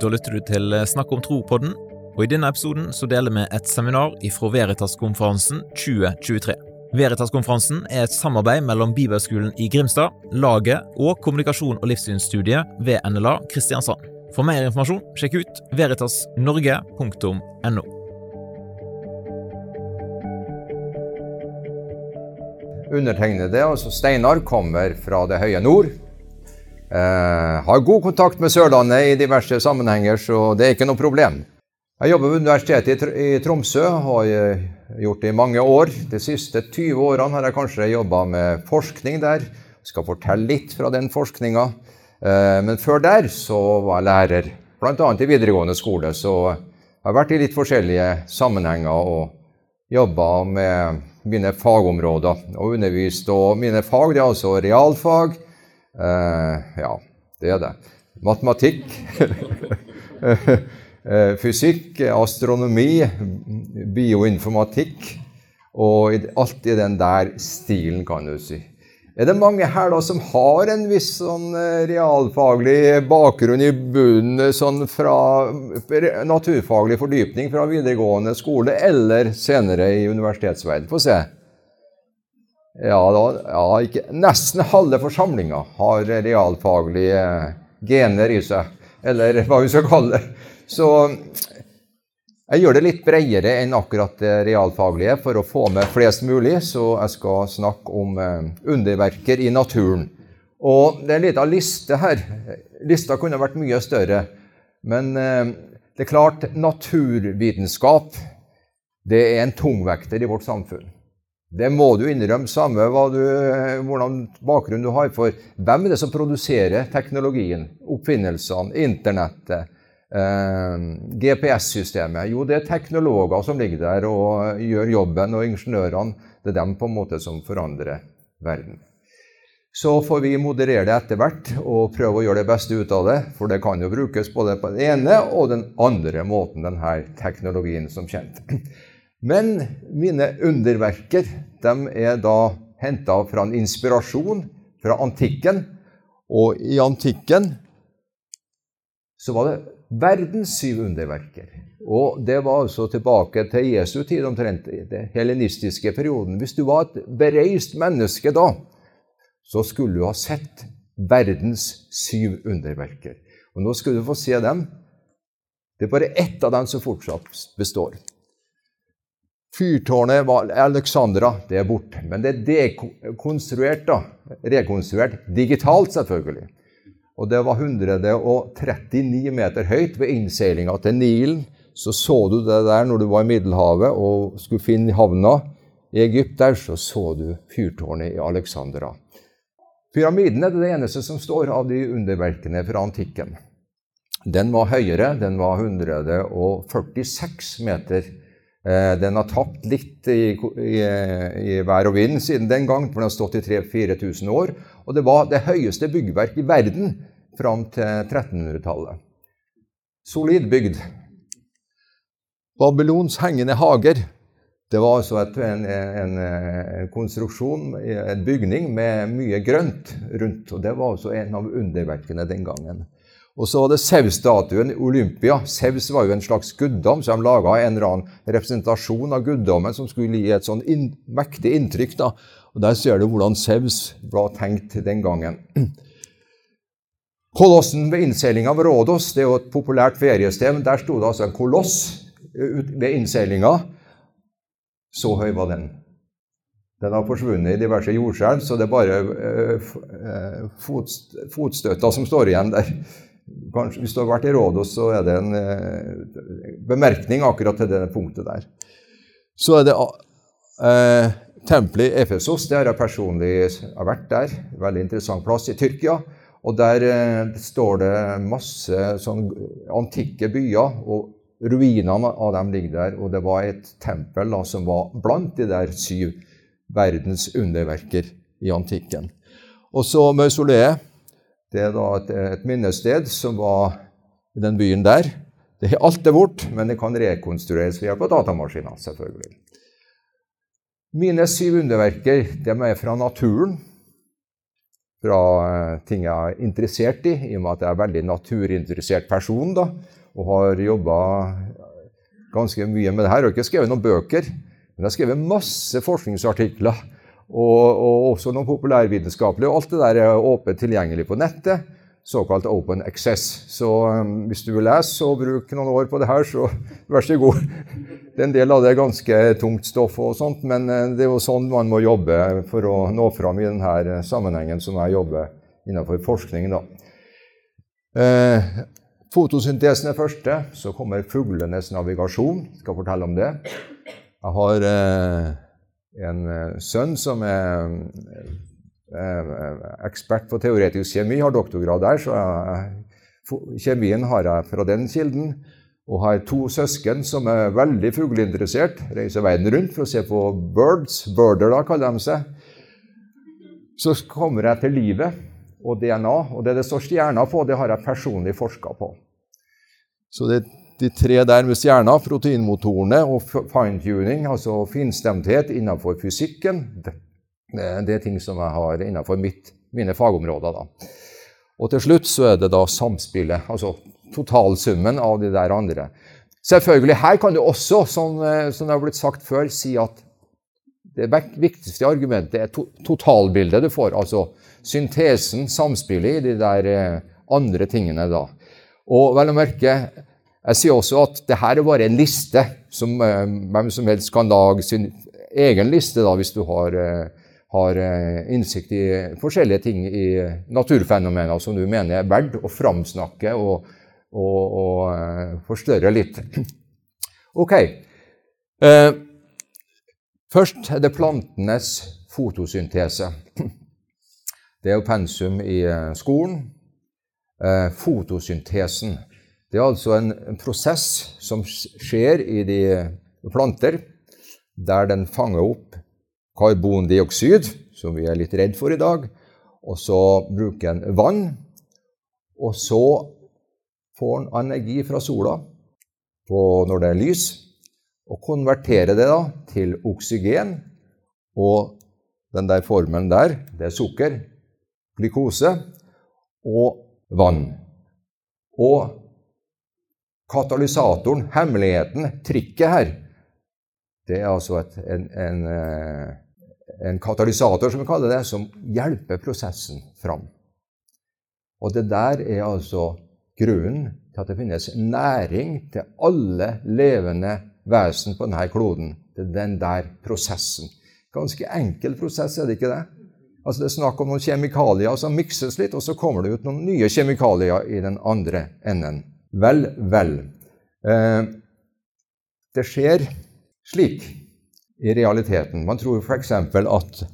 Da lytter du til Snakk om tro-podden, og i denne episoden så deler vi et seminar ifra Veritas-konferansen 2023. Veritas-konferansen er et samarbeid mellom Bibelskolen i Grimstad, Laget og kommunikasjon- og livssynsstudiet ved NLA Kristiansand. For mer informasjon, sjekk ut veritasnorge.no. Undertegnede, altså Steinar, kommer fra det høye nord. Eh, har god kontakt med Sørlandet i diverse sammenhenger, så det er ikke noe problem. Jeg jobber ved Universitetet i, Tr i Tromsø, har jeg gjort det i mange år. De siste 20 årene har jeg kanskje jobba med forskning der. Jeg skal fortelle litt fra den forskninga. Eh, men før der så var jeg lærer, bl.a. i videregående skole. Så jeg har vært i litt forskjellige sammenhenger og jobba med mine fagområder og undervist. Og mine fag det er altså realfag. Eh, ja, det er det. Matematikk. Eh, fysikk, astronomi, bioinformatikk og alt i den der stilen, kan du si. Er det mange her da som har en viss sånn realfaglig bakgrunn i bunnen sånn fra naturfaglig fordypning fra videregående skole eller senere i universitetsverden? Få se. Ja, da, ja ikke, nesten halve forsamlinga har realfaglige gener i seg, eller hva vi skal kalle det. Så jeg gjør det litt bredere enn akkurat det realfaglige for å få med flest mulig, så jeg skal snakke om underverker i naturen. Og det er en liten liste her. Lista kunne vært mye større. Men det er klart, naturvitenskap det er en tungvekter i vårt samfunn. Det må du innrømme, samme du, hvordan bakgrunn du har. For hvem er det som produserer teknologien, oppfinnelsene, internettet? Eh, GPS-systemet? Jo, det er teknologer som ligger der og gjør jobben, og ingeniørene det er dem på en måte som forandrer verden. Så får vi moderere det etter hvert og prøve å gjøre det beste ut av det, for det kan jo brukes både på den ene og den andre måten, denne teknologien som kjent. Men mine underverker de er da henta fra en inspirasjon fra antikken. Og i antikken så var det verdens syv underverker. Og det var altså tilbake til Jesu tid, omtrent den helenistiske perioden. Hvis du var et bereist menneske da, så skulle du ha sett verdens syv underverker. Og nå skal du få se dem. Det er bare ett av dem som fortsatt består. Fyrtårnet var Alexandra. Det er borte. Men det er dekonstruert, da. Rekonstruert digitalt, selvfølgelig. Og det var 139 meter høyt ved innseilinga til Nilen. Så så du det der når du var i Middelhavet og skulle finne havna i Egypt der, så så du fyrtårnet i Alexandra. Pyramiden er det eneste som står av de underverkene fra antikken. Den var høyere. Den var 146 meter. Eh, den har tapt litt i, i, i vær og vind siden den gang, for den har stått i 3000-4000 år. Og det var det høyeste byggverk i verden fram til 1300-tallet. Solid bygd. Babylons hengende hager. Det var altså et, en, en, en, konstruksjon, en bygning med mye grønt rundt. og Det var altså en av underverkene den gangen. Og så var det Zeus-statuen Olympia. Zeus var jo en slags guddom, så de laga en eller annen representasjon av guddommen som skulle gi et sånn in mektig inntrykk. da. Og Der ser du hvordan Zeus var tenkt den gangen. Kolossen ved innseilinga av Rådos det er jo et populært feriested. men Der sto det altså en koloss ved innseilinga. Så høy var den. Den har forsvunnet i diverse jordskjelv, så det er bare uh, fotstøtta som står igjen der. Kanskje, hvis du har vært i Rådos, så er det en eh, bemerkning akkurat til det punktet der. Så er det eh, tempelet i Efesos. Det har jeg personlig har vært der. Veldig interessant plass i Tyrkia. Og der eh, står det masse sånn antikke byer, og ruinene av dem ligger der. Og det var et tempel da, som var blant de der syv verdens underverker i antikken. Og så mausoleet. Det er da et, et minnested som var i den byen der. Det alt er bort, men det kan rekonstrueres ved hjelp av datamaskiner. selvfølgelig. Mine syv underverker de er fra naturen. fra eh, ting jeg er interessert i, i og med at jeg er veldig naturinteressert person. da, Og har jobba ganske mye med det her. Jeg har ikke skrevet noen bøker, men jeg har skrevet masse forskningsartikler. Og, og også noen populærvitenskapelige. Alt det der er åpent tilgjengelig på nettet såkalt open access. Så um, hvis du vil lese og bruke noen år på det her, så vær så god. Det er en del av det er ganske tungt stoff, og sånt, men uh, det er jo sånn man må jobbe for å nå fram i denne uh, sammenhengen som jeg jobber innenfor forskning. Da. Eh, fotosyntesen er første, så kommer fuglenes navigasjon. Jeg skal fortelle om det. Jeg har eh, en uh, sønn som er Eh, ekspert på teoretisk kjemi, har doktorgrad der, så kjemien har jeg fra den kilden. Og har to søsken som er veldig fugleinteressert. Reiser verden rundt for å se på birds. Birder, da, kaller de seg. Så kommer jeg til livet og DNA, og det det står stjerner på, det har jeg personlig forska på. Så det, de tre der med stjerner, proteinmotorene og fine-tuning, altså finstemthet innenfor fysikken, det er ting som jeg har innenfor mitt, mine fagområder. Da. Og til slutt så er det da samspillet, altså totalsummen av de der andre. Selvfølgelig, her kan du også, som, eh, som det har blitt sagt før, si at det viktigste argumentet er to totalbildet du får. Altså syntesen, samspillet i de der eh, andre tingene da. Og vel å merke, jeg sier også at dette er bare en liste som eh, hvem som helst kan lage sin egen liste da, hvis du har har eh, innsikt i forskjellige ting i naturfenomener som du mener er verdt å framsnakke og, og, og forstørre litt. Ok. Først er det plantenes fotosyntese. Det er jo pensum i skolen. fotosyntesen. Det er altså en, en prosess som skjer i de planter, der den fanger opp karbondioksid, som vi er litt redd for i dag, og så bruker en vann. Og så får en energi fra sola når det er lys, og konverterer det da til oksygen. Og den der formelen der, det er sukker, glukose og vann. Og katalysatoren, hemmeligheten, trikket her, det er altså et, en, en eh, en katalysator, som vi kaller det, som hjelper prosessen fram. Og det der er altså grunnen til at det finnes næring til alle levende vesen på denne kloden. Det er den der prosessen. Ganske enkel prosess, er det ikke det? Altså Det er snakk om noen kjemikalier som mikses litt, og så kommer det ut noen nye kjemikalier i den andre enden. Vel, vel. Eh, det skjer slik i realiteten. Man tror f.eks. at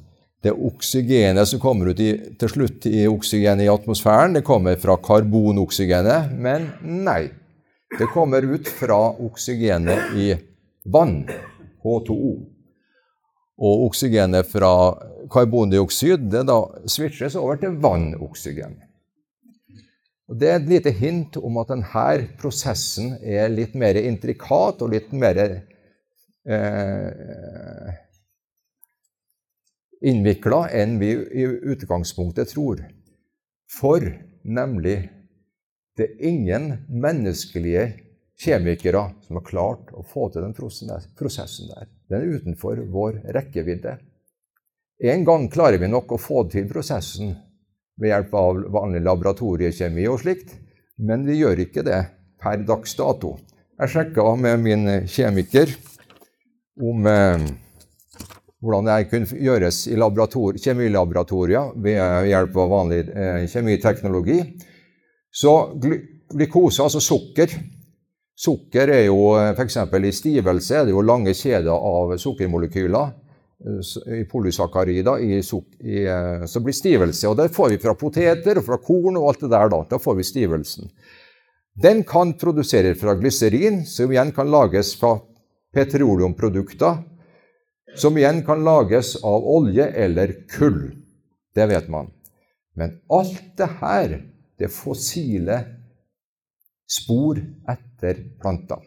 det oksygenet som kommer ut i, til slutt i oksygenet i atmosfæren, det kommer fra karbonoksygenet. Men nei. Det kommer ut fra oksygenet i vann, H2O. Og oksygenet fra karbondioksid det da switches over til vannoksygen. Og det er et lite hint om at denne prosessen er litt mer intrikat og litt mer eh, innvikla enn vi i utgangspunktet tror. For nemlig det er ingen menneskelige kjemikere som har klart å få til den prosessen der. Den er utenfor vår rekkevidde. En gang klarer vi nok å få til prosessen ved hjelp av vanlig laboratoriekjemi og slikt, men vi gjør ikke det per dags dato. Jeg sjekka med min kjemiker om eh, hvordan det kunne gjøres i kjemilaboratorier ved hjelp av vanlig eh, kjemiteknologi. Så glukose, altså sukker Sukker er jo eh, f.eks. i stivelse er det jo lange kjeder av sukkermolekyler i polysakarida i, i, så som blir stivelse. Og det får vi fra poteter og fra korn og alt det der. Da, da får vi stivelsen. Den kan produseres fra glyserin, som igjen kan lages fra petroleumprodukter som igjen kan lages av olje eller kull. Det vet man. Men alt det her, det fossile spor etter planter.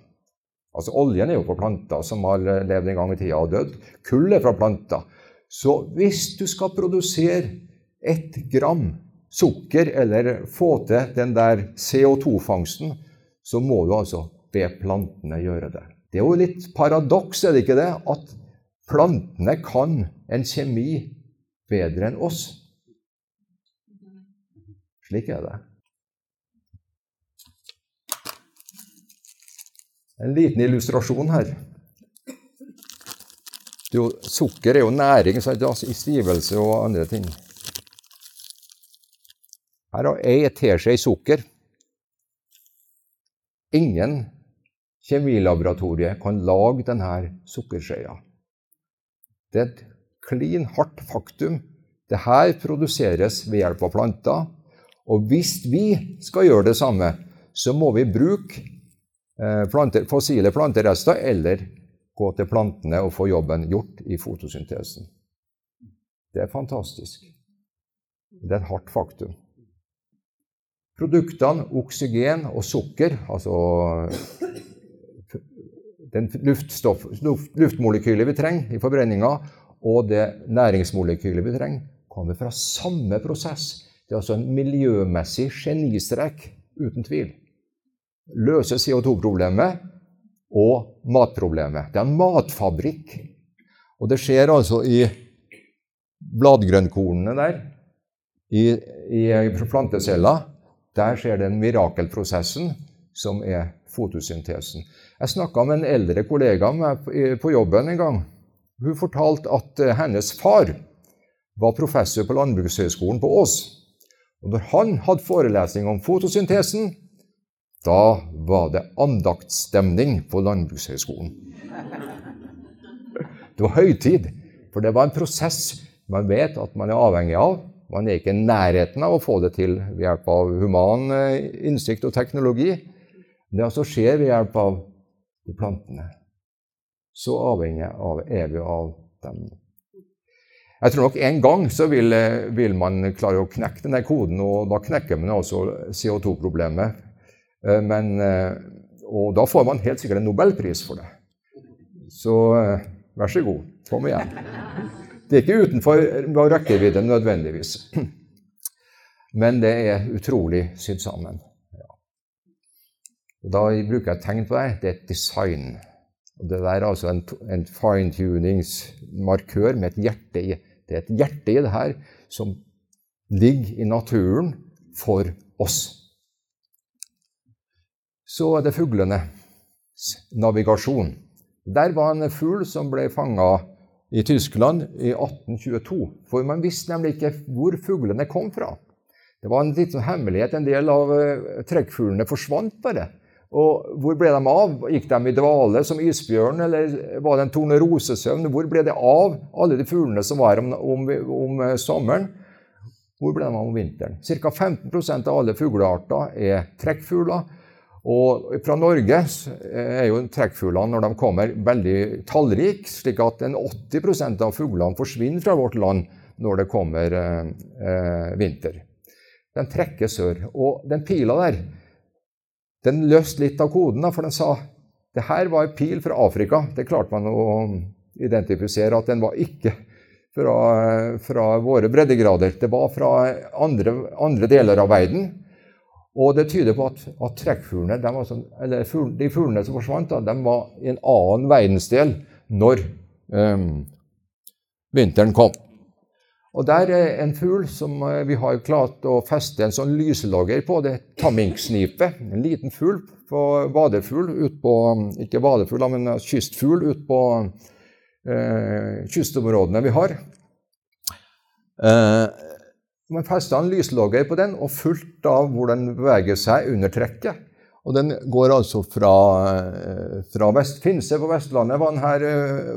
Altså Oljen er jo på planter som har levd en gang i tida og dødd. Kull er fra planter. Så hvis du skal produsere ett gram sukker, eller få til den der CO2-fangsten, så må du altså be plantene gjøre det. Det er jo litt paradoks, er det ikke det, at plantene kan en kjemi bedre enn oss. Slik er det. En liten illustrasjon her. Jo, sukker er jo næring altså i stivelse og andre ting. Her har ei teskje sukker. Ingen kjemilaboratorie kan lage denne sukkerskjea. Det er et klin hardt faktum. Dette produseres ved hjelp av planter. Og hvis vi skal gjøre det samme, så må vi bruke planter, fossile planterester eller gå til plantene og få jobben gjort i fotosyntesen. Det er fantastisk. Det er et hardt faktum. Produktene oksygen og sukker, altså den luft, luftmolekylet vi trenger i forbrenninga, og det næringsmolekylet vi trenger, kommer fra samme prosess. Det er altså en miljømessig genistrek, uten tvil. Løse CO2-problemet og matproblemet. Det er en matfabrikk. Og det skjer altså i bladgrønnkornene der, i, i plantecella. Der skjer den mirakelprosessen som er fotosyntesen. Jeg snakka med en eldre kollega på jobben en gang. Hun fortalte at eh, hennes far var professor på Landbrukshøgskolen på Ås. Og når han hadde forelesning om fotosyntesen, da var det andaktstemning på Landbrukshøgskolen. Det var høytid, for det var en prosess man vet at man er avhengig av. Man er ikke i nærheten av å få det til ved hjelp av human eh, innsikt og teknologi. Det altså skjer ved hjelp av de plantene. Så avhengig av, er vi av dem. Jeg tror nok en gang så vil, eh, vil man klare å knekke denne koden, og da knekker man altså CO2-problemet. Eh, men, og da får man helt sikkert en nobelpris for det. Så vær så god, kom igjen. Det er ikke utenfor rekkevidde nødvendigvis. Men det er utrolig sydd sammen. Ja. Da bruker jeg et tegn på det. Det er et design. Og det der er altså en, en fine-tuningsmarkør med et hjerte i. Det er et hjerte i det her som ligger i naturen for oss. Så er det fuglene. Navigasjon. Der var en fugl som ble fanga i Tyskland i 1822. For man visste nemlig ikke hvor fuglene kom fra. Det var en liten hemmelighet. En del av uh, trekkfuglene forsvant bare. Og hvor ble de av? Gikk de i dvale som isbjørn, eller var det en tornerosesøvn? Hvor ble det av alle de fuglene som var om, om, om uh, sommeren? Hvor ble de av om vinteren? Ca. 15% av alle fuglearter er trekkfugler. Og fra Norge er jo trekkfuglene når de kommer, veldig tallrike, slik at en 80% av fuglene forsvinner fra vårt land når det kommer eh, eh, vinter. De trekker sør. Og den pila der den løste litt av koden, for den sa det her var en pil fra Afrika. Det klarte man å identifisere at den var ikke fra, fra våre breddegrader. Det var fra andre, andre deler av verden. Og det tyder på at, at trekkfuglene, de, sånn, eller de fuglene som forsvant, da, de var i en annen verdensdel når um, vinteren kom. Og der er en fugl som eh, vi har klart å feste en sånn lyselogger på. Det er tamminksnipe. En liten fugl på vadefugl ut på Ikke vadefugl, men kystfugl ut på eh, kystområdene vi har. Eh, man festa en lyslogger på den og fulgt av hvor den beveger seg under trekket. Og den går altså fra, eh, fra Vest Finse på Vestlandet var den her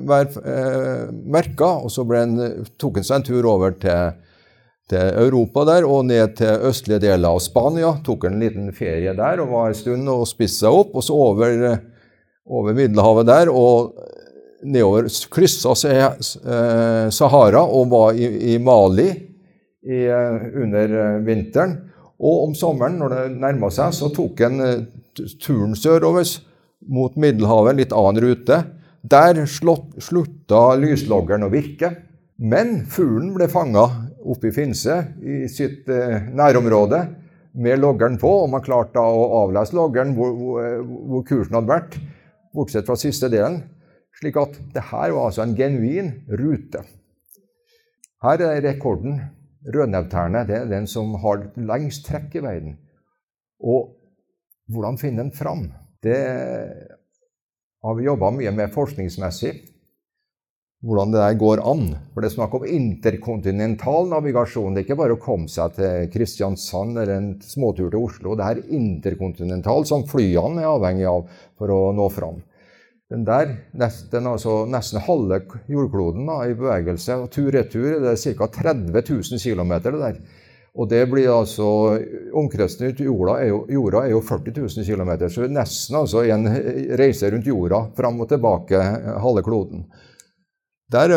var, eh, merka, og så den, tok den seg en tur over til, til, Europa der og ned til østlige deler av Spania. Tok en liten ferie der og var en stund og spiste seg opp. Og så over, over Middelhavet der og nedover kryssa eh, Sahara og var i, i Mali i, eh, under eh, vinteren. Og om sommeren, når det nærma seg, så tok han eh, turen sørover mot Middelhavet, litt annen rute. Der slutta lysloggeren å virke. Men fuglen ble fanga oppe i Finse, i sitt eh, nærområde, med loggeren på, og man klarte da å avlese loggeren hvor, hvor, hvor, kursen hadde vært, bortsett fra siste delen. Slik at det her var altså en genuin rute. Her er rekorden. Rødnevterne er den som har lengst trekk i verden. Og hvordan finne den fram? Det har vi jobba mye med forskningsmessig hvordan det der går an. For det er snakk om interkontinental navigasjon. Det er ikke bare å komme seg til Kristiansand eller en småtur til Oslo. Det er interkontinental, som flyene er avhengig av for å nå fram. Den der, nesten, altså, nesten halve jordkloden da, i bevegelse, og tur-retur er det ca. 30 000 km. det der. Og det blir altså, Omkretsen rundt jorda er jo, jorda er jo 40 000 km, så nesten altså en reise rundt jorda fram og tilbake halve kloden. Der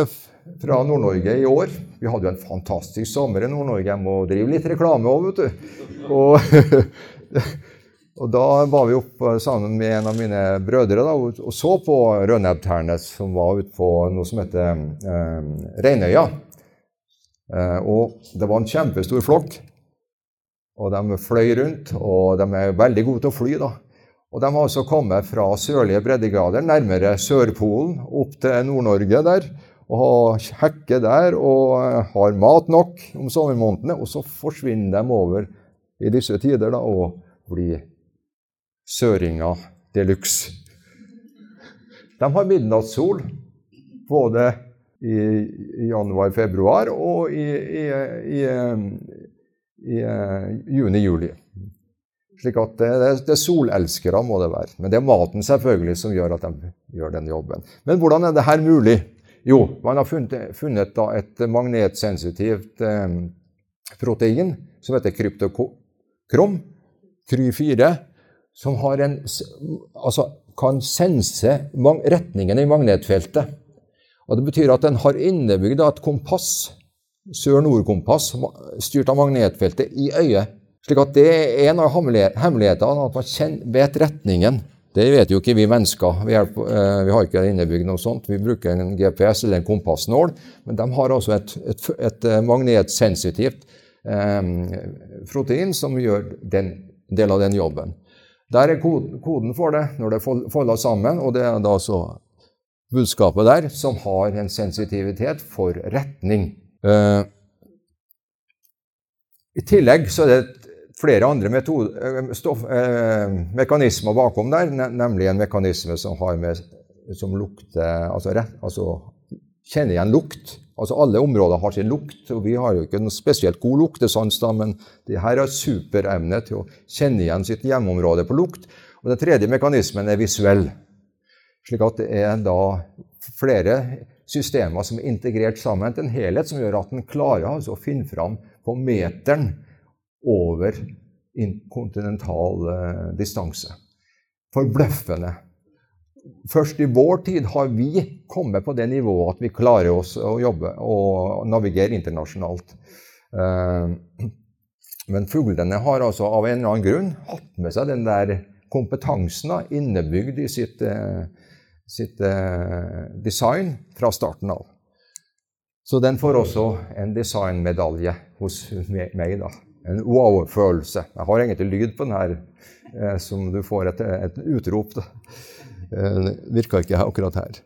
fra Nord-Norge i år. Vi hadde jo en fantastisk sommer i Nord-Norge. Jeg må drive litt reklame òg, vet du. Og, og, da var vi oppe sammen med en av mine brødre da, og så på Rødnebbternet, som var ute på noe som heter eh, Reinøya. Eh, og det var en kjempestor flokk. Og de fløy rundt, og de er veldig gode til å fly. da. Og De har også kommet fra sørlige breddegrader, nærmere Sørpolen, opp til Nord-Norge der, og hekker der og har mat nok om sommermånedene. Og så forsvinner de over i disse tider da, og blir søringer de luxe. De har midnattssol både i, i januar-februar og i, i, i juni-juli. Slik at det, det, er solelskere, må det være. Men det er maten selvfølgelig som gjør at de gjør den jobben. Men hvordan er det her mulig? Jo, man har funnet, funnet et magnetsensitivt eh, protein som heter kryptokrom, Kry4, som en, altså, kan sense retningen i magnetfeltet. Og Det betyr at den har innebygd et kompass, sør-nord-kompass, styrt av magnetfeltet, i øyet. Slik at Det er en av hemmelighetene, at man vet retningen. Det vet jo ikke vi mennesker. Vi, er, uh, vi har ikke innebygd noe sånt. Vi bruker en GPS eller en kompassnål. Men de har altså et, et, et eh, magnetsensitivt eh, protein som gjør den del av den jobben. Der er koden, for det når det folder sammen, og det er da så budskapet der som har en sensitivitet for retning. Uh, I tillegg så er det flere andre metode, eh, stoff, eh, mekanismer bakom der, nemlig en mekanisme som, med, som lukter altså, altså, kjenner igjen lukt. Altså Alle områder har sin lukt, og vi har jo ikke noe spesielt god luktesans, da, men de her har superevne til å kjenne igjen sitt hjemmeområde på lukt. Og Den tredje mekanismen er visuell. Slik at det er da flere systemer som er integrert sammen til en helhet som gjør at en klarer altså å finne fram på meteren over kontinental eh, distanse. Forbløffende. Først i vår tid har vi kommet på det nivået at vi klarer oss å jobbe og navigere internasjonalt. Eh, men fuglene har altså av en eller annen grunn hatt med seg den der kompetansen innebygd i sitt, eh, sitt design fra starten av. Så den får også en designmedalje hos meg. da en wow-følelse. Jeg har egentlig lyd på den her, eh, som du får et, et utrop. Da. Eh, virka ikke akkurat her.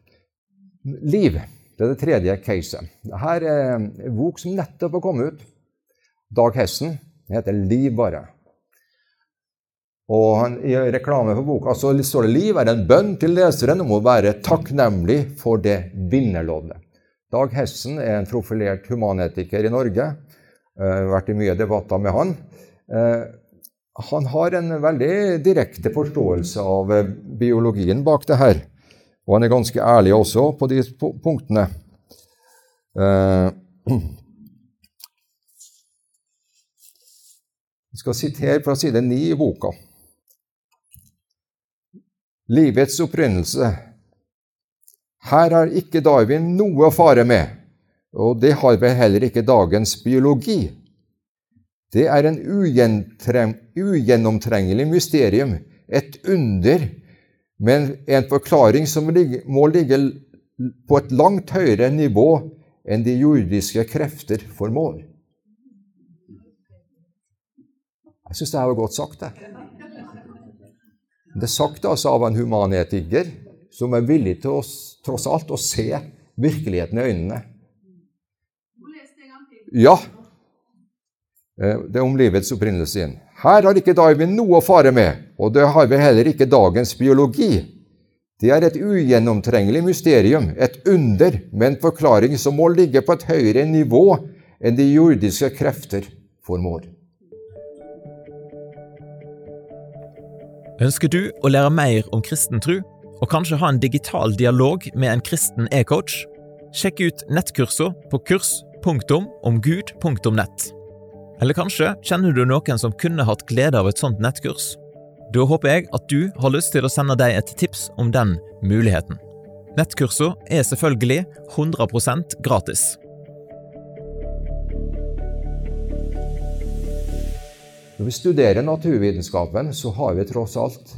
Liv. Det er det tredje caset. Dette er en bok som nettopp har kommet ut. Dag Hessen. Den heter Liv bare. Og han, I reklame for boka så står det 'Liv er en bønn til leseren om å være takknemlig for det vinnerloddet'. Dag Hessen er en profilert humanetiker i Norge Uh, vært i mye debatter med han. Uh, han har en veldig direkte forståelse av uh, biologien bak det her. Og han er ganske ærlig også på de punktene. Vi skal sitere fra side 9 i boka. Livets opprinnelse. Her har ikke Darwin noe å fare med. Og det har vel heller ikke dagens biologi. Det er en ugjennomtrengelig mysterium, et under, men en forklaring som må ligge på et langt høyere nivå enn de jordiske krefter formår. Jeg syns det her var godt sagt, det. Det er sagt altså av en humanetiker som er villig til å, tross alt å se virkeligheten i øynene. Ja, Eh, det er om livets opprinnelse igjen. Her har ikke Darwin noe å fare med, og det har vi heller ikke dagens biologi. Det er et ugjennomtrengelig mysterium, et under, med en forklaring som må ligge på et høyere nivå enn de jordiske krefter formår. Ønsker du å lære mer om kristen tro, og kanskje ha en digital dialog med en kristen e-coach? Sjekk ut nettkursene på kurs.omgud.nett. Eller kanskje kjenner du noen som kunne hatt glede av et sånt nettkurs? Da håper jeg at du har lyst til å sende deg et tips om den muligheten. Nettkursene er selvfølgelig 100% gratis. Når vi studerer naturvitenskapen, så har vi tross alt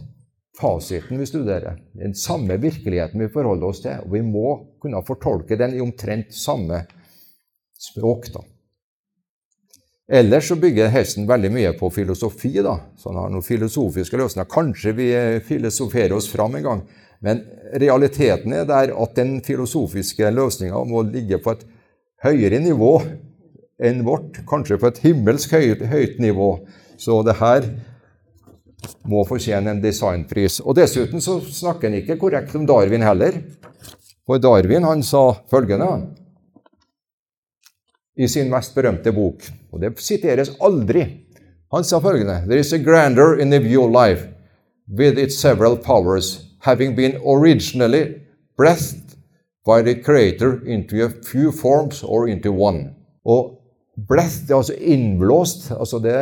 fasiten vi studerer. Den samme virkeligheten vi forholder oss til. Og vi må kunne fortolke den i omtrent samme språk. da. Ellers så bygger hesten veldig mye på filosofi. da, så han har noen filosofiske løsninger. Kanskje vi filosoferer oss fram en gang. Men realiteten er der at den filosofiske løsninga må ligge på et høyere nivå enn vårt. Kanskje på et himmelsk høyt, høyt nivå. Så det her må fortjene en designpris. Og Dessuten så snakker han ikke korrekt om Darwin heller. For Darwin han sa følgende i sin mest berømte bok, og det siteres aldri. Han sa følgende There is a grandeur in the view of life, with its several powers, having been originally breathed by the creator into a few forms or into one. Og breath, det er altså innblåst. altså det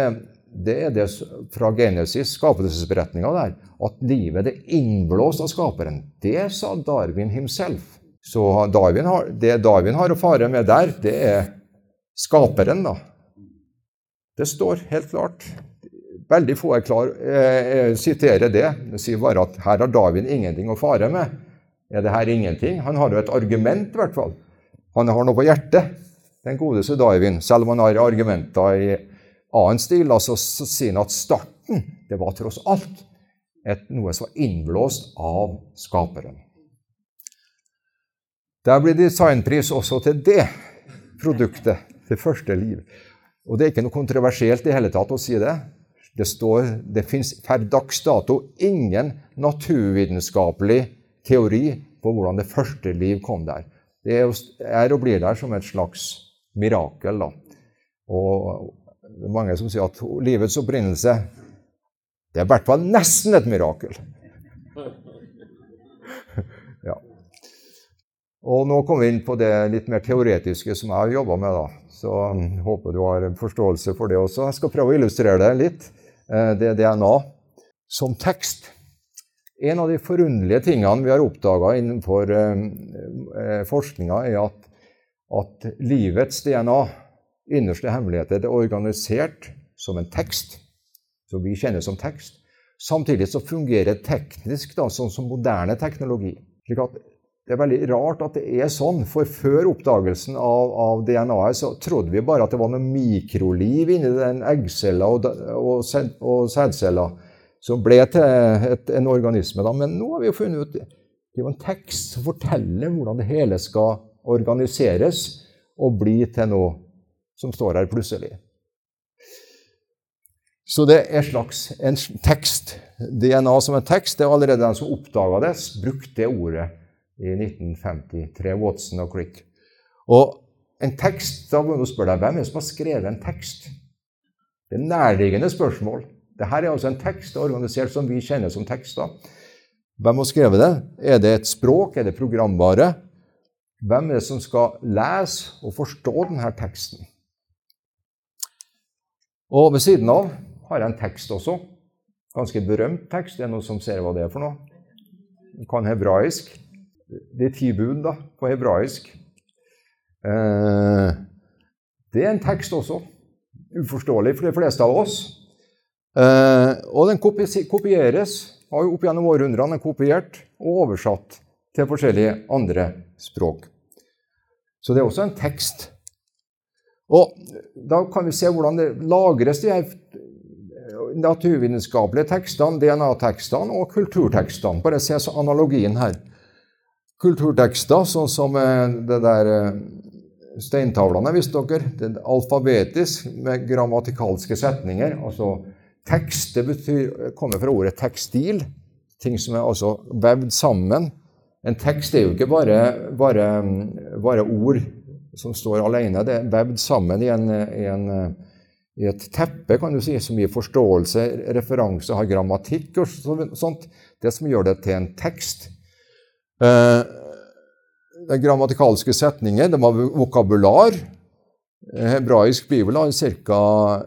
det er det fra Genesis, skapelsesberetninga der, at livet er innblåst av skaperen. Det sa Darwin himself. Så Darwin har, det Darwin har å fare med der, det er skaperen, da. Det står helt klart. Veldig få er klar, eh, siterer det. Det sier bare at her har Darwin ingenting å fare med. Er det her ingenting? Han har jo et argument, i hvert fall. Han har noe på hjertet, den godeste Darwin, selv om han har argumenter i annen stil altså, så sier han at starten det var tross alt et, noe som var innblåst av skaperen. Der blir designpris også til det produktet, det første liv. Og det er ikke noe kontroversielt i hele tatt å si det. Det, står, det fins per dags dato ingen naturvitenskapelig teori på hvordan det første liv kom der. Det er og blir der som et slags mirakel. da. Og det er mange som sier at livets opprinnelse det er i hvert fall nesten et mirakel. Ja. Og nå kommer vi inn på det litt mer teoretiske som jeg har jobba med. da. Så um, håper du har forståelse for det også. Jeg skal prøve å illustrere det litt. Eh, det er DNA som tekst. En av de forunderlige tingene vi har oppdaga innenfor um, eh, forskninga, er at, at livets DNA innerste hemmeligheter. Er organisert som en tekst, som vi kjenner som tekst. Samtidig så fungerer teknisk da, sånn som moderne teknologi. slik at det er veldig rart at det er sånn, for før oppdagelsen av, av DNA-et så trodde vi bare at det var noe mikroliv inni den eggcella og, og, og sædcella som ble til et, en organisme. Da. Men nå har vi jo funnet ut det er jo en tekst som forteller hvordan det hele skal organiseres og bli til noe som står her plutselig. Så det er slags en tekst. DNA som en tekst. Det er allerede den som oppdaga det, brukte det ordet i 1953. Watson og Crick. Og en tekst, Da må du spørre deg hvem er det som har skrevet en tekst. Det er nærliggende spørsmål. Dette er altså en tekst organisert som vi kjenner som tekster. Hvem har skrevet det? Er det et språk? Er det programvare? Hvem er det som skal lese og forstå denne teksten? Og ved siden av har jeg en tekst også. Ganske berømt tekst. Det er noen som ser hva det er for noe. Du kan hebraisk. De ti bud, da, på hebraisk. Eh, det er en tekst også. Uforståelig for de fleste av oss. Eh, og den kopieres. Har jo opp gjennom århundrene kopiert og oversatt til forskjellige andre språk. Så det er også en tekst og Da kan vi se hvordan det lagres de her naturvitenskapelige tekstene, DNA-tekstene og kulturtekstene. Bare se analogien her. Kulturtekster, sånn som eh, det der eh, steintavlene, visste dere. Det er alfabetisk med grammatikalske setninger. Altså tekst det betyr, kommer fra ordet tekstil. Ting som er altså vevd sammen. En tekst er jo ikke bare, bare, bare ord som står alene. Det er vevd sammen i, en, i, en, i, et teppe kan du si, som gir forståelse, referanse, har grammatikk og sånt. Det som gjør det til en tekst. Eh, den grammatikalske setninger, de har vokabular. Hebraisk bibel har ca.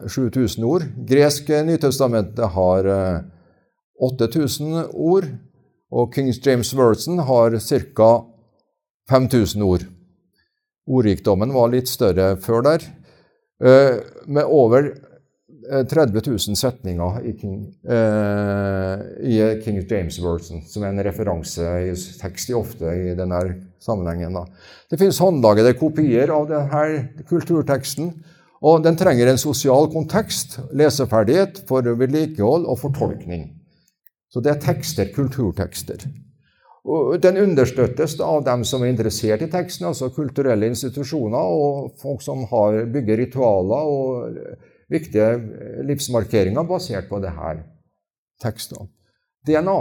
7000 ord. Gresk Nytestamentet har 8000 eh, ord. Og King James Version har ca. 5000 ord. Ordrikdommen var litt større før der, eh, med over 30 eh, 000 setninger i King, eh, i King James Version, som er en referansetekst ofte i denne sammenhengen. Da. Det finnes håndlagede kopier av denne kulturteksten, og den trenger en sosial kontekst, leseferdighet for vedlikehold og fortolkning. Så det er tekster, kulturtekster. Og den understøttes av dem som er interessert i teksten, altså kulturelle institusjoner og folk som har, bygger ritualer og viktige livsmarkeringer basert på disse tekstene. DNA,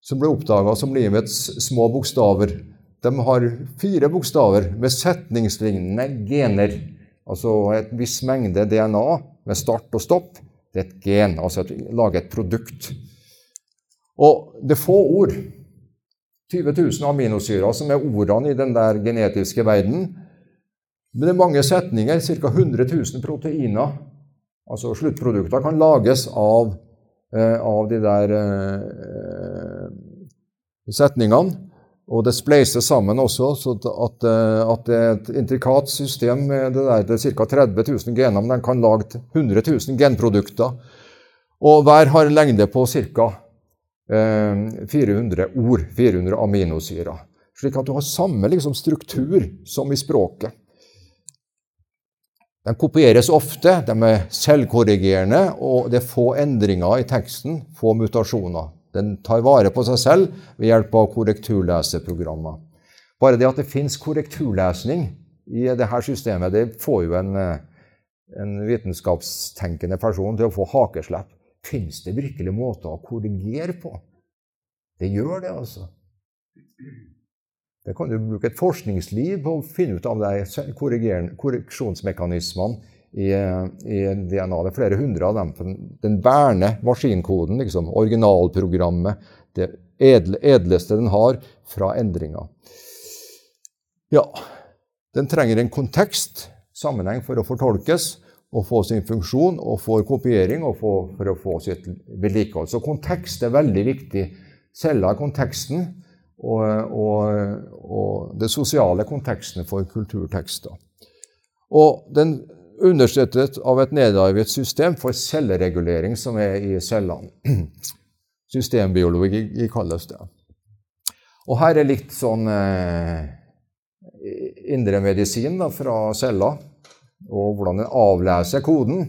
som ble oppdaga som livets små bokstaver, de har fire bokstaver med setningslignende gener. Altså et viss mengde DNA med start og stopp. Det er et gen, altså et, lage et produkt. Og det er få ord. 20 000 aminosyrer som er ordene i den der genetiske verden. Men det er mange setninger, ca. 100 000 proteiner, altså sluttprodukter, kan lages av, eh, av de der eh, setningene. Og det spleises sammen også, så at, eh, at, det er et intrikat system med det der, det er ca. 30 000 gener, men den kan lage 100 000 genprodukter. Og hver har en lengde på ca. 400 eh, ord, 400 aminosyrer. Slik at du har samme liksom, struktur som i språket. De kopieres ofte, de er selvkorrigerende, og det er få endringer i teksten, få mutasjoner. Den tar vare på seg selv ved hjelp av korrekturleseprogrammer. Bare det at det fins korrekturlesning i dette systemet, det får jo en, en vitenskapstenkende person til å få hakeslepp. Fins det virkelig måter å korrigere på? Det gjør det, altså. Det kan du bruke et forskningsliv på å finne ut av de korreksjonsmekanismene i, i, DNA. Det er flere hundre av dem. Den bærende maskinkoden, liksom, originalprogrammet, det edle, edleste den har fra endringer. Ja, den trenger en kontekst, sammenheng, for å fortolkes og få sin funksjon, og for kopiering og for, for å få sitt vedlikehold. Så kontekst er veldig viktig. Selve konteksten og, og, og det sosiale kontekstene for kulturtekster. Og den understøttet av et nedarvet system for celleregulering som er i cellene. Systembiologi kalles det. Og her er litt sånn eh, indremedisin fra cella, og hvordan den avleser koden.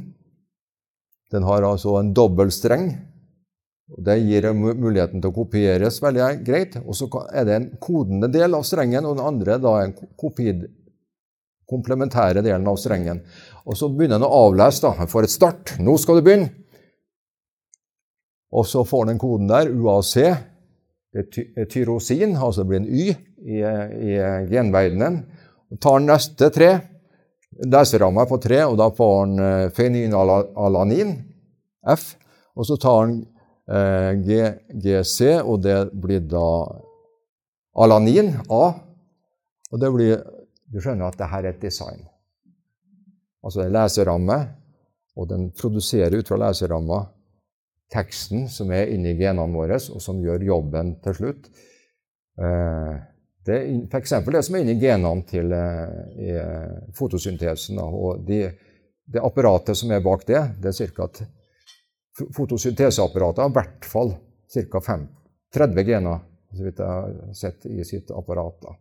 Den har altså en dobbeltstreng. Det gir muligheten til å kopieres veldig greit. Og så er det en kodende del av strengen, og den andre da en den komplementære delen av strengen. Og så begynner den å avlese. da. får et start. Nå skal du begynne. Og så får den koden der, UAC. Det er tyrosin, altså det blir en Y i, i genverdenen. Tar neste tre leseramma på tre, og da får han eh, fenylalanin, F. Og så tar han eh, GC, og det blir da alanin, A. Og det blir Du skjønner at det her er et design. Altså en leseramme, og den produserer ut fra leseramma teksten som er inni genene våre, og som gjør jobben til slutt. Eh, det er f.eks. det som er inni genene til eh, fotosyntesen. og de, det apparatet som er bak det, det er ca. Fotosynteseapparatet har i hvert fall ca. 30 gener så vidt jeg har sett i sitt apparat. Da.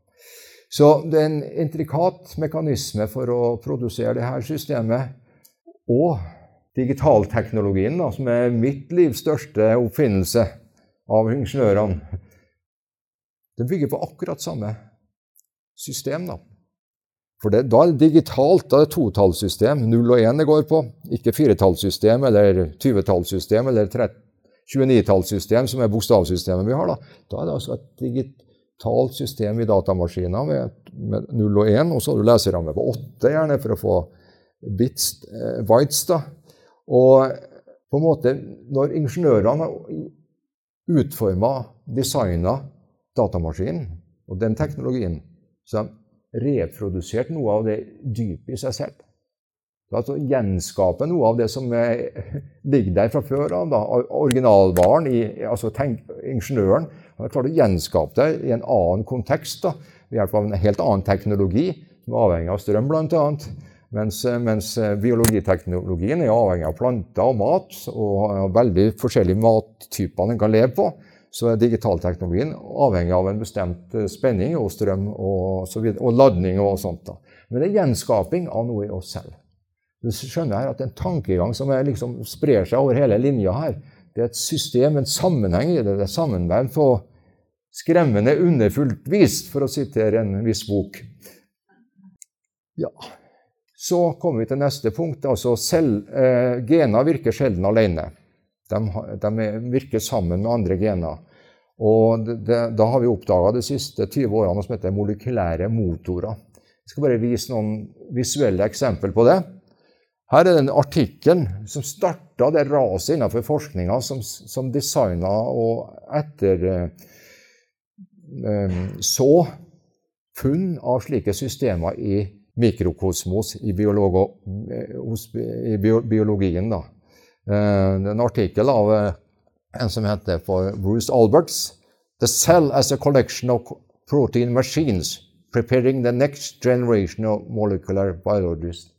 Så det er en intrikat mekanisme for å produsere dette systemet. Og digitalteknologien, da, som er mitt livs største oppfinnelse av ingeniørene, den bygger på akkurat samme system. da. For det, Da er det digitalt, da er det totallssystem. 0 og 1 det går på. Ikke firetallssystem eller 20-tallssystem eller 29-tallssystem, som er bokstavsystemet vi har. Da Da er det altså et digitalt system i datamaskiner med, med 0 og 1, og så har du leseramme på 8 gjerne for å få bits, eh, bytes. da. Og på en måte, når ingeniørene utforma, designa datamaskinen og den teknologien, så de reprodusert noe av det dypet i seg selv. Altså Gjenskape noe av det som er, ligger der fra før av. Originalvaren, i, altså tenk, ingeniøren, har klart å gjenskape det i en annen kontekst da, ved hjelp av en helt annen teknologi, som er avhengig av strøm bl.a. Mens, mens biologiteknologien er avhengig av planter og mat, og veldig forskjellige mattyper den kan leve på. Så er digitalteknologien avhengig av en bestemt eh, spenning og strøm og, så videre, og ladning og sånt. Da. Men det er gjenskaping av noe i oss selv. Du skjønner her at En tankegang som liksom sprer seg over hele linja her, det er et system, en sammenheng i det. Det er sammenvevd på skremmende underfullt vis, for å sitere en viss bok. Ja, så kommer vi til neste punkt. altså selv, eh, Gener virker sjelden alene. De, de, virker sammen med andre gener. Og det, Da har vi oppdaga de siste 20 årene noe som heter molekylære motorer. Jeg skal bare vise noen visuelle eksempler på det. Her er den artikkelen som starta det raset innenfor forskninga som, som designa og etter eh, så funn av slike systemer i mikrokosmos i, biologo, i biologien. Da. Eh, en artikkel av eh, en som heter for Bruce Alberts. The cell as a collection of protein machines preparing the next generation of molecular biologists.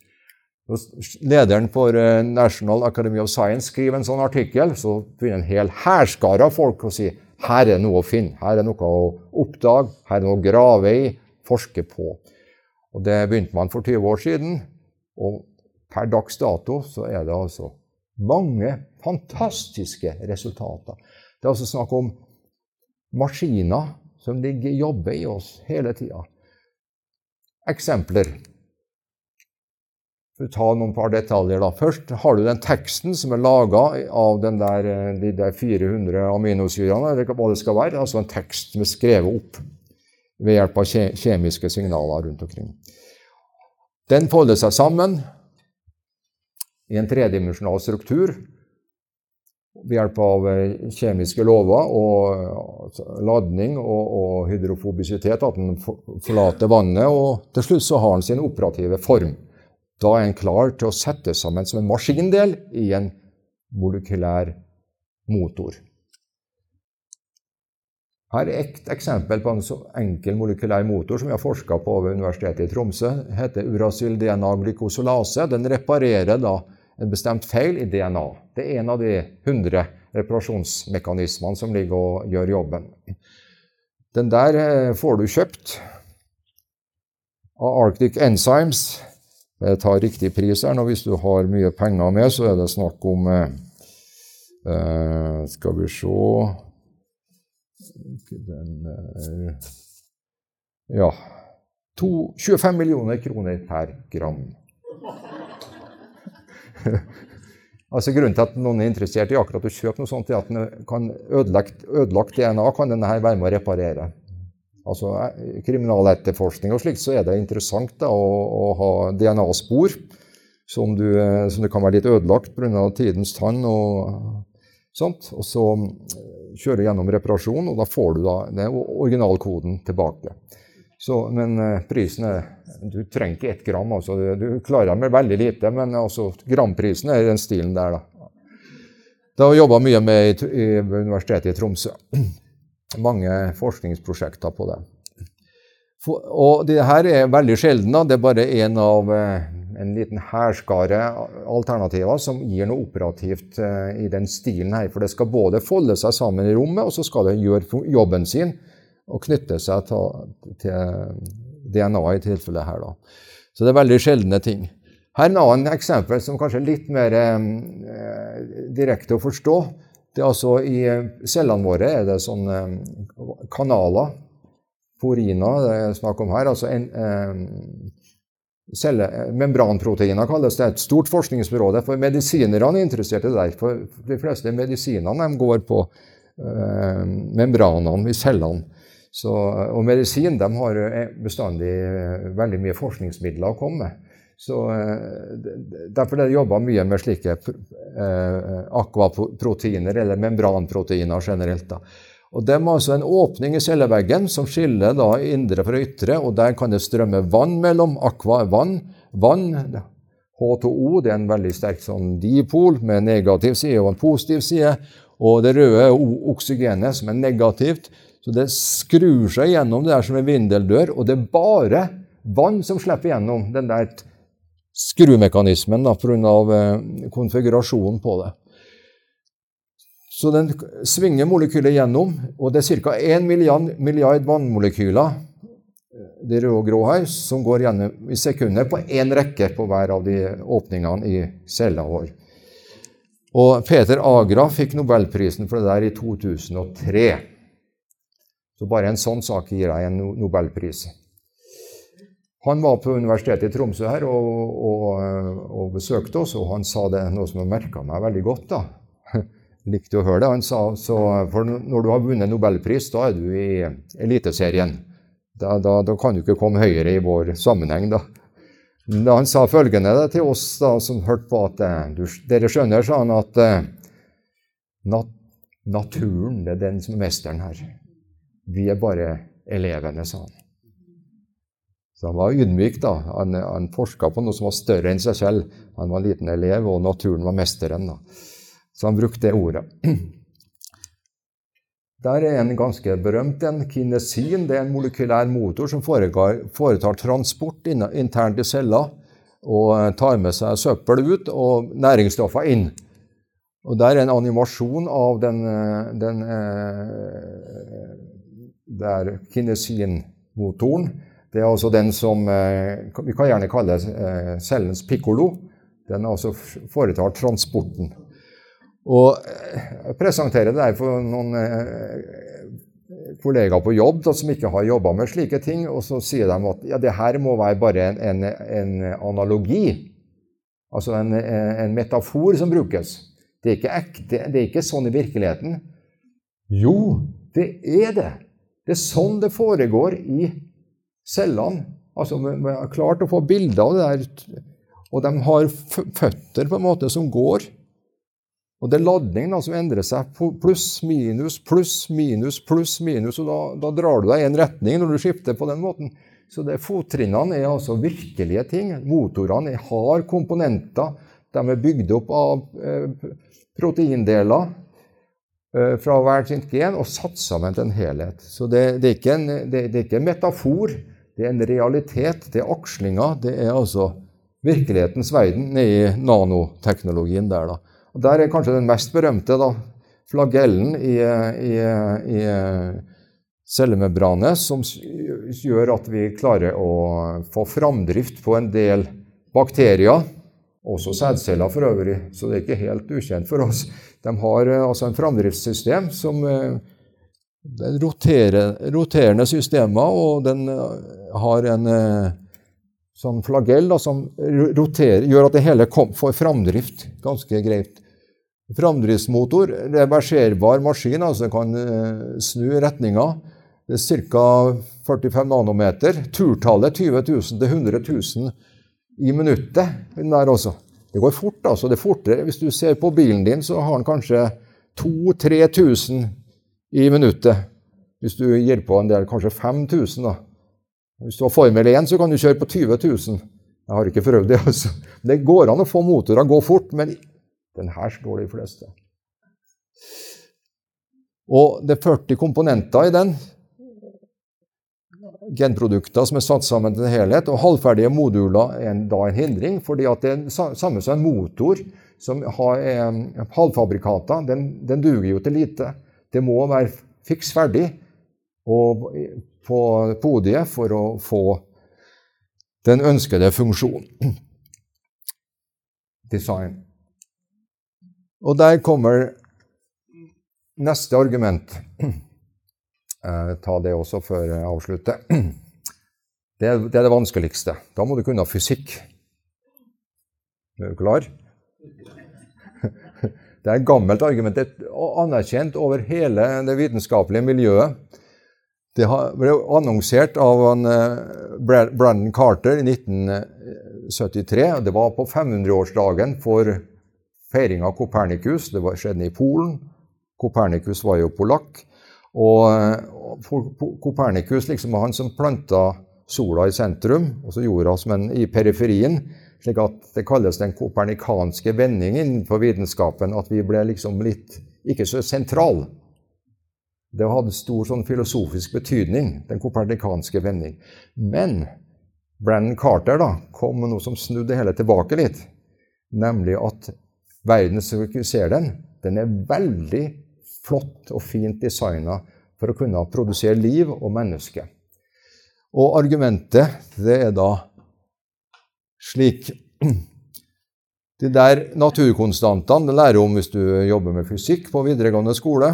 Lederen for eh, National Academy of Science skriver en sånn artikkel, så begynner en hel hærskare av folk å si her er noe å finne, her er noe å oppdage, her er noe å grave i, forske på. Og Det begynte man for 20 år siden, og per dags dato så er det altså mange fantastiske resultater. Det er altså snakk om maskiner som ligger jobber i oss hele tida. Eksempler. For å ta noen par detaljer. da. Først har du den teksten som er laga av der, de der 400 aminosyrene, eller hva det skal være. Altså en tekst som er skrevet opp ved hjelp av kjemiske signaler rundt omkring. Den folder seg sammen i en tredimensjonal struktur ved hjelp av eh, kjemiske lover og ladning og, og hydrofobisitet, at den forlater vannet, og til slutt så har den sin operative form. Da er den klar til å settes sammen som en maskindel i en molekylær motor. Her er et eksempel på en så enkel molekylær motor som vi har forska på ved Universitetet i Tromsø. Heter uracil DNA glykosolase. Den reparerer da en bestemt feil i DNA. Det er en av de 100 reparasjonsmekanismene som ligger og gjør jobben. Den der eh, får du kjøpt av Arctic Enzymes. Jeg tar riktig pris her nå. Hvis du har mye penger med, så er det snakk om eh, eh Skal vi se Den er Ja. To, 25 millioner kroner per gram. altså Grunnen til at noen er interessert i akkurat å kjøpe noe sånt, er at den kan ødelagt, ødelagt DNA kan denne her være med å reparere. Altså eh, Kriminaletterforskning og slikt, så er det interessant da, å, å ha DNA-spor som, eh, som, det kan være litt ødelagt pga. tidens tann og sånt. Og så kjører du gjennom reparasjon, og da får du da originalkoden tilbake. Så, men prisen er Du trenger ikke ett gram. Altså. Du, klarer med veldig lite, men altså, gramprisen er i den stilen der. Da. Det har jobba mye med i, Universitetet i Tromsø. Mange forskningsprosjekter på det. For, og det her er veldig sjelden. Det er bare en av uh, en liten hærskare alternativer som gir noe operativt uh, i den stilen her. For det skal både folde seg sammen i rommet, og så skal det gjøre jobben sin og knytte seg til, til DNA i tilfellet her. Da. Så det er veldig sjeldne ting. Her er en annen eksempel som kanskje er litt mer eh, direkte å forstå. Det er altså I cellene våre er det sånne kanaler, poriner, det er snakk om her. altså en, eh, celle, Membranproteiner kalles det. Et stort forskningsområde. For medisinerne er interessert i det der. For de fleste medisinene går på eh, membranene i cellene. Så, og medisin de har bestandig veldig mye forskningsmidler å komme med. Så eh, Derfor er det jobba mye med slike eh, akvaproteiner, eller membranproteiner generelt. da. Og De har altså en åpning i celleveggen som skiller da indre fra ytre. og Der kan det strømme vann mellom. Aqua vann. Vann, H2O, det er en veldig sterk sånn dipol med en negativ side og en positiv side. Og det røde oksygenet, som er negativt. Så det skrur seg gjennom det der som en vindeldør, og det er bare vann som slipper gjennom den der skrumekanismen pga. Eh, konfigurasjonen på det. Så den svinger molekylet gjennom, og det er ca. 1 milliard, milliard vannmolekyler de røde og grå her, som går gjennom i sekunder på én rekke på hver av de åpningene i cella vår. Og Peter Agra fikk nobelprisen for det der i 2003. Så bare en sånn sak gir deg en nobelpris. Han var på Universitetet i Tromsø her og, og, og besøkte oss, og han sa det noe som jeg merka meg veldig godt. da. Likte å høre det. Han sa så, for når du har vunnet nobelpris, da er du i Eliteserien. Da, da, da kan du ikke komme høyere i vår sammenheng, da. da han sa følgende til oss da, som hørte på, at eh, du, dere skjønner, sa han, at eh, nat naturen det er den som er mesteren her. Vi er bare elevene, sa han. Så han var ydmyk. da. Han, han forska på noe som var større enn seg selv. Han var en liten elev, og naturen var mesteren. da. Så han brukte det ordet. Der er en ganske berømt en. Kinesin det er en molekylær motor som foregår, foretar transport internt i cella og tar med seg søppel ut og næringsstoffer inn. Og Der er en animasjon av den, den eh, der kinesinmotoren det er altså den som eh, vi kan gjerne kalle eh, cellens pikkolo. Den altså foretar transporten. Og eh, jeg presenterer det for noen kollegaer på jobb da, som ikke har jobba med slike ting, og så sier de at ja, det her må være bare en, en, en analogi. Altså en, en, metafor som brukes. Det er, ikke ekte, det er ikke sånn i virkeligheten. Jo, det er det. Det er sånn det foregår i cellene. Altså, Vi har klart å få bilder av det der. Og de har føtter på en måte som går. Og det er ladningen som endrer seg. Pluss, minus, pluss, minus, pluss, minus. Og da, da drar du deg i en retning når du skifter på den måten. Så det Fottrinnene er altså virkelige ting. Motorene har komponenter. De er bygd opp av eh, proteindeler fra hvert sitt gen og satt sammen til en helhet. Så det, det, er, en, det, det er ikke en metafor. Det er en realitet. Det er akslinga. Det er altså virkelighetens verden i nanoteknologien der. da. Og Der er kanskje den mest berømte da, flagellen i, i, i cellemembranet, som gjør at vi klarer å få framdrift på en del bakterier. Også sædceller for øvrig, så det er ikke helt ukjent for oss. De har altså en framdriftssystem som det er roterer, roterende systemer, og den eh, har en eh, sånn flagell da, som roterer, gjør at det hele får framdrift ganske greit. Framdriftsmotor, reverserbar maskin, altså kan snu retninga. Det er ca. 45 nanometer. Turtallet 20 000 til 100 000 i minuttet. den Der også. Det går fort. altså. Det er fortere. Hvis du ser på bilen din, så har den kanskje 2000-3000 i minuttet. Hvis du gir på en del, kanskje 5000. da. Hvis du har Formel 1, så kan du kjøre på 20 000. Jeg har ikke prøvd det. altså. Det går an å få motorer gå fort, men den her slår de fleste. Og det er 40 komponenter i den. Genprodukter som er satt sammen til en helhet. Og halvferdige moduler er da en hindring, fordi det er samme som en motor som har halvfabrikater. Den, den duger jo til lite. Det må være fiks ferdig på podiet for å få den ønskede funksjonen. design. Og der kommer neste argument. Eh, ta det også før jeg avslutter. Det er, det er, det vanskeligste. Da må du kunne fysikk. Er du klar? Det er et gammelt argument. Det er anerkjent over hele det vitenskapelige miljøet. Det ble annonsert av eh, Brandon Carter i 1973. Det var på 500-årsdagen for feiring av Kopernikus. Det skjedde i Polen. Kopernikus var jo polakk. Og eh, Kopernikus liksom var han som planta sola i sentrum, og så jorda som en i periferien. slik at Det kalles den kopernikanske vending innenfor vitenskapen. At vi ble liksom litt ikke så sentral. Det hadde stor sånn filosofisk betydning, den kopernikanske vending. Men Brennan Carter da, kom med noe som snudde hele tilbake litt. Nemlig at verden som vi ser den, den er veldig flott og fint designa for å kunne produsere liv og menneske. Og argumentet, det er da slik De der naturkonstantene det lærer om hvis du jobber med fysikk på videregående skole.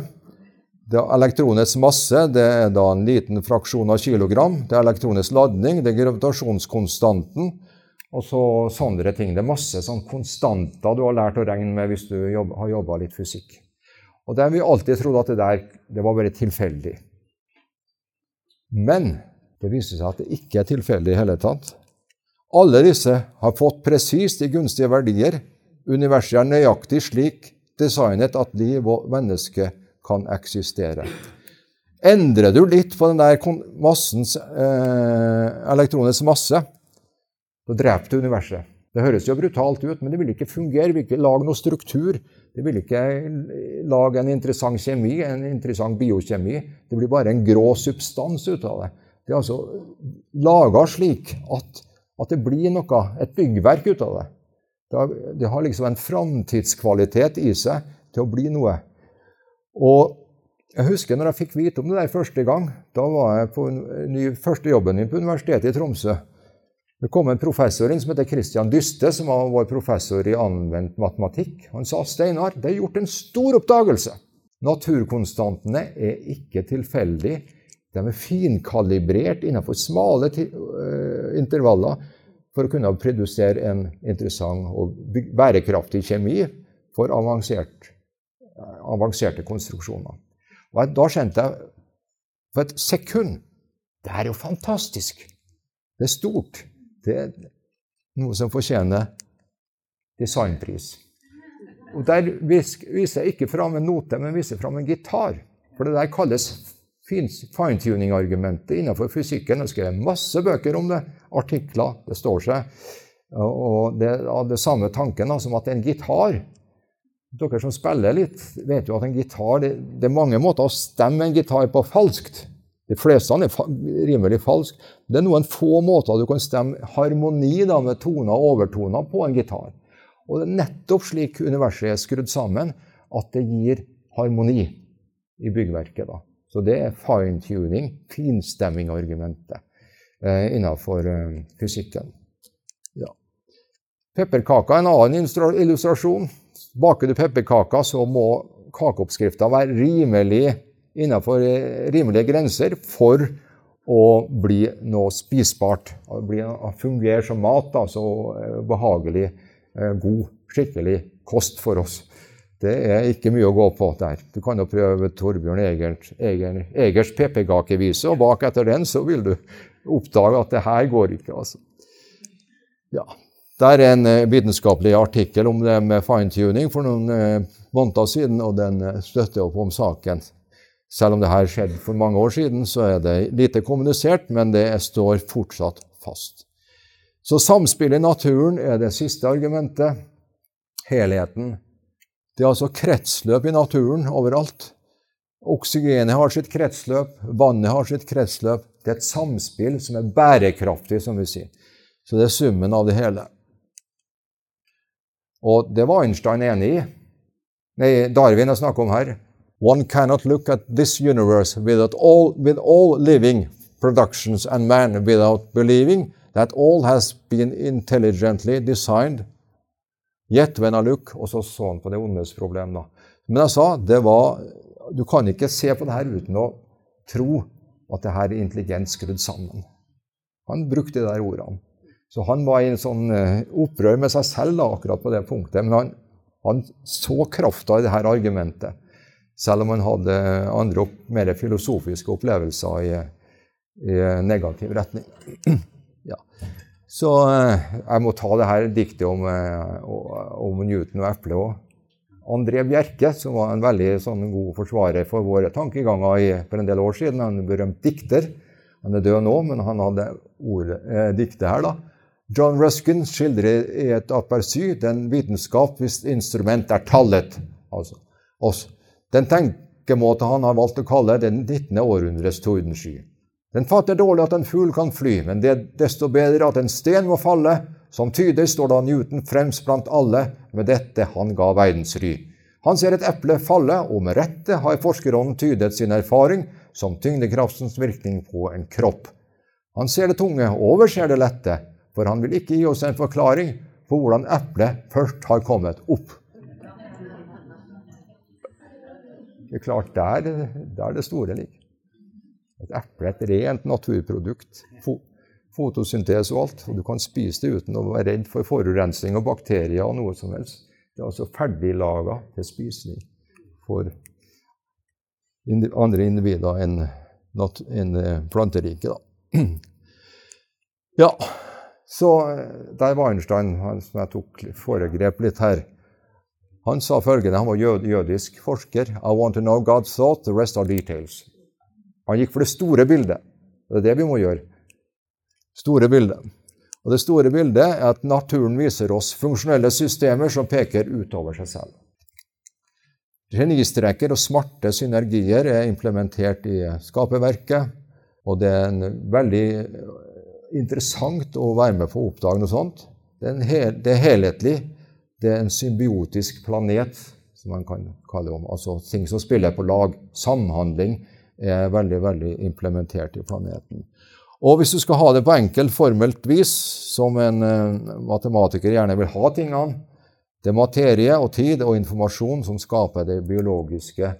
Det elektronets masse det er da en liten fraksjon av kilogram. Det er elektronets ladning, det er gravitasjonskonstanten, og så sånne ting. Det er masse sånn konstanter du har lært å regne med hvis du har jobba litt fysikk. Og det har vi alltid trodd at det der det var bare tilfeldig. Men det viser seg at det ikke er tilfeldig i hele tatt. Alle disse har fått presist de gunstige verdier. Universet er nøyaktig slik designet at liv og menneske kan eksistere. Endrer du litt på den der massens, eh, elektronens masse, så dreper du universet. Det høres jo brutalt ut, men det vil ikke fungere. Det vil ikke lage noe struktur. Det vil ikke lage en interessant kjemi, en interessant biokjemi. Det blir bare en grå substans ut av det. Det er altså laga slik at, at, det blir noe, et byggverk ut av det. Det har, det har liksom en framtidskvalitet i seg til å bli noe. Og jeg husker når jeg fikk vite om det der første gang. Da var jeg på ny, første jobben min på Universitetet i Tromsø. Det kom en professor inn som heter Christian Dyste, som var vår professor i anvendt matematikk. Han sa Steinar, det er gjort en stor oppdagelse. Naturkonstantene er ikke tilfeldige. De er finkalibrert innenfor smale øh, intervaller for å kunne produsere en interessant og bærekraftig kjemi for avansert avanserte konstruksjoner. Og Da skjønte jeg for et sekund Det er jo fantastisk! Det er stort. Det er noe som fortjener designpris. Og Der viser jeg ikke fram en note, men viser fram en gitar. For det der kalles fine-tuning-argumentet innenfor fysikken. Jeg skrev masse bøker om det, artikler. Det står seg. Og det er det samme tanken som at en gitar dere som spiller litt, vet jo at en gitar det, det, er mange måter å stemme en gitar på falskt. De fleste er fa rimelig falske. Det er noen få måter du kan stemme harmoni da, med toner og overtoner på en gitar. Og det er nettopp slik universet er skrudd sammen, at det gir harmoni i byggverket. da. Så det er fine-tuning, finstemming-argumentet, eh, innenfor eh, fysikken. Ja. Pepperkaka er en annen illustrasjon. Baker du pepperkaker, så må kakeoppskrifta være rimelig innenfor eh, rimelige grenser for å bli noe spisbart. Bli, fungere som mat, altså behagelig, eh, god, skikkelig kost for oss. Det er ikke mye å gå på der. Du kan jo prøve Torbjørn Egert, Eger, Egers pepperkakevise, og bak etter den så vil du oppdage at det her går ikke. altså. Ja, det er en vitenskapelig artikkel om det med fine-tuning for noen måneder siden, og den støtter opp om saken. Selv om det her skjedde for mange år siden, så er det lite kommunisert, men det står fortsatt fast. Så samspillet i naturen er det siste argumentet. Helheten. Det er altså kretsløp i naturen overalt. Oksygenet har sitt kretsløp, vannet har sitt kretsløp. Det er et samspill som er bærekraftig, som vi sier. Så det er summen av det hele. Og det var Einstein enig i. Nei, Darwin har snakket om her. One cannot look at this universe without all, with all living productions and man without believing that all has been intelligently designed Yet when I look, og så så han på det ondes problem. da. Men jeg sa det var, du kan ikke se på det her uten å tro at det her er intelligent skrudd sammen. Han brukte de der ordene. Så han var i en sånn uh, opprør med seg selv da, akkurat på det punktet. Men han, han så krafta i det her argumentet, selv om han hadde andre opp, mer filosofiske opplevelser i, i negativ retning. ja. Så uh, jeg må ta det her diktet om, uh, om Newton og eplet òg. André Bjerke, som var en veldig sånn, god forsvarer for våre tankeganger for en del år siden, en berømt dikter. Han er død nå, men han hadde ord, eh, diktet her. da. John Ruskin skildrer i et apersy den vitenskap hvis instrument er tallet. Altså oss. Den tenkemåte han har valgt å kalle den 19. århundres tordensky. Den fatter dårlig at en fugl kan fly, men det er desto bedre at en sten må falle. Som tyder står da Newton fremst blant alle med dette han ga verdensry. Han ser et eple falle, og med rette har forskerånden tydet sin erfaring som tyngdekraftens virkning på en kropp. Han ser det tunge og overser det lette, for han vil ikke gi oss en forklaring på hvordan eplet først har kommet opp. Det er klart, der, der det store ligger. Et eple et rent naturprodukt. Fotosyntese og alt. Og du kan spise det uten å være redd for forurensning og bakterier og noe som helst. Det er altså ferdiglaga til spisning for andre individer enn, en eh, planteriket. Ja, så eh, der var Einstein, han som jeg tok foregrep litt her. Han sa følgende, han var jød, jødisk forsker. I want to know God's thought, the rest are details. Han gikk for det store bildet. Det er det vi må gjøre. Store bildet. Og Det store bildet er at naturen viser oss funksjonelle systemer som peker utover seg selv. Genistreker og smarte synergier er implementert i skaperverket. Og det er veldig interessant å være med på å oppdage noe sånt. Det er, hel, det er helhetlig. Det er en symbiotisk planet, som man kan kalle det om. Altså ting som spiller på lag. Samhandling er veldig, veldig implementert i planeten. Og hvis du skal ha det på enkelt, formelt vis, som en uh, matematiker gjerne vil ha tingene Det er materie og tid og informasjon som skaper det biologiske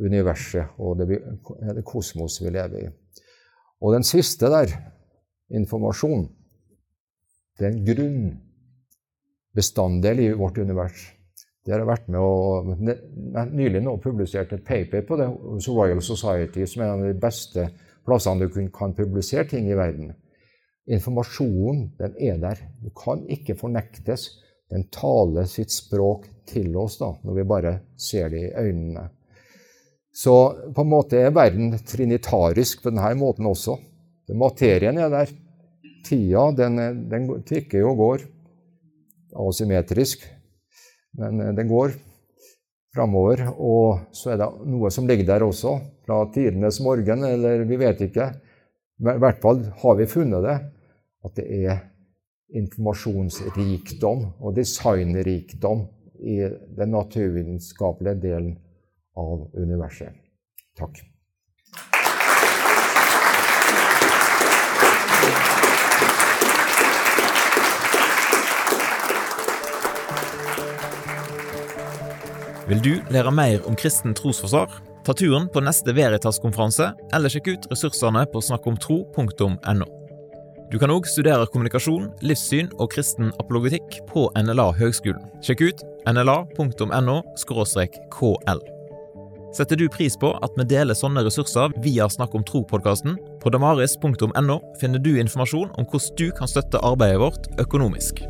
universet og det, det kosmos vi lever i. Og den siste der, informasjon, det er en grunnbestanddel i vårt univers. Det har vært med å nylig nå publisert et paper på det hos Royal Society, som er en av de beste plassene du kan publisere ting i verden. Informasjonen, den er der. Du kan ikke fornektes. Den taler sitt språk til oss da, når vi bare ser det i øynene. Så på en måte er verden trinitarisk på denne måten også. Materien er der. Tida, den, den tikker og går asymmetrisk. Men det den går framover. Og så er det noe som ligger der også, fra tidenes morgen, eller vi vet ikke. Men i hvert fall har vi funnet det, at det er informasjonsrikdom og designrikdom i den naturvitenskapelige delen av universet. Takk. Vil du lære mer om kristen trosforsvar? Ta turen på neste Veritas-konferanse, eller sjekk ut ressursene på snakkomtro.no. Du kan òg studere kommunikasjon, livssyn og kristen apologetikk på NLA Høgskolen. Sjekk ut nla.no kl. Setter du pris på at vi deler sånne ressurser via Snakk om tro-podkasten? På damaris.no finner du informasjon om hvordan du kan støtte arbeidet vårt økonomisk.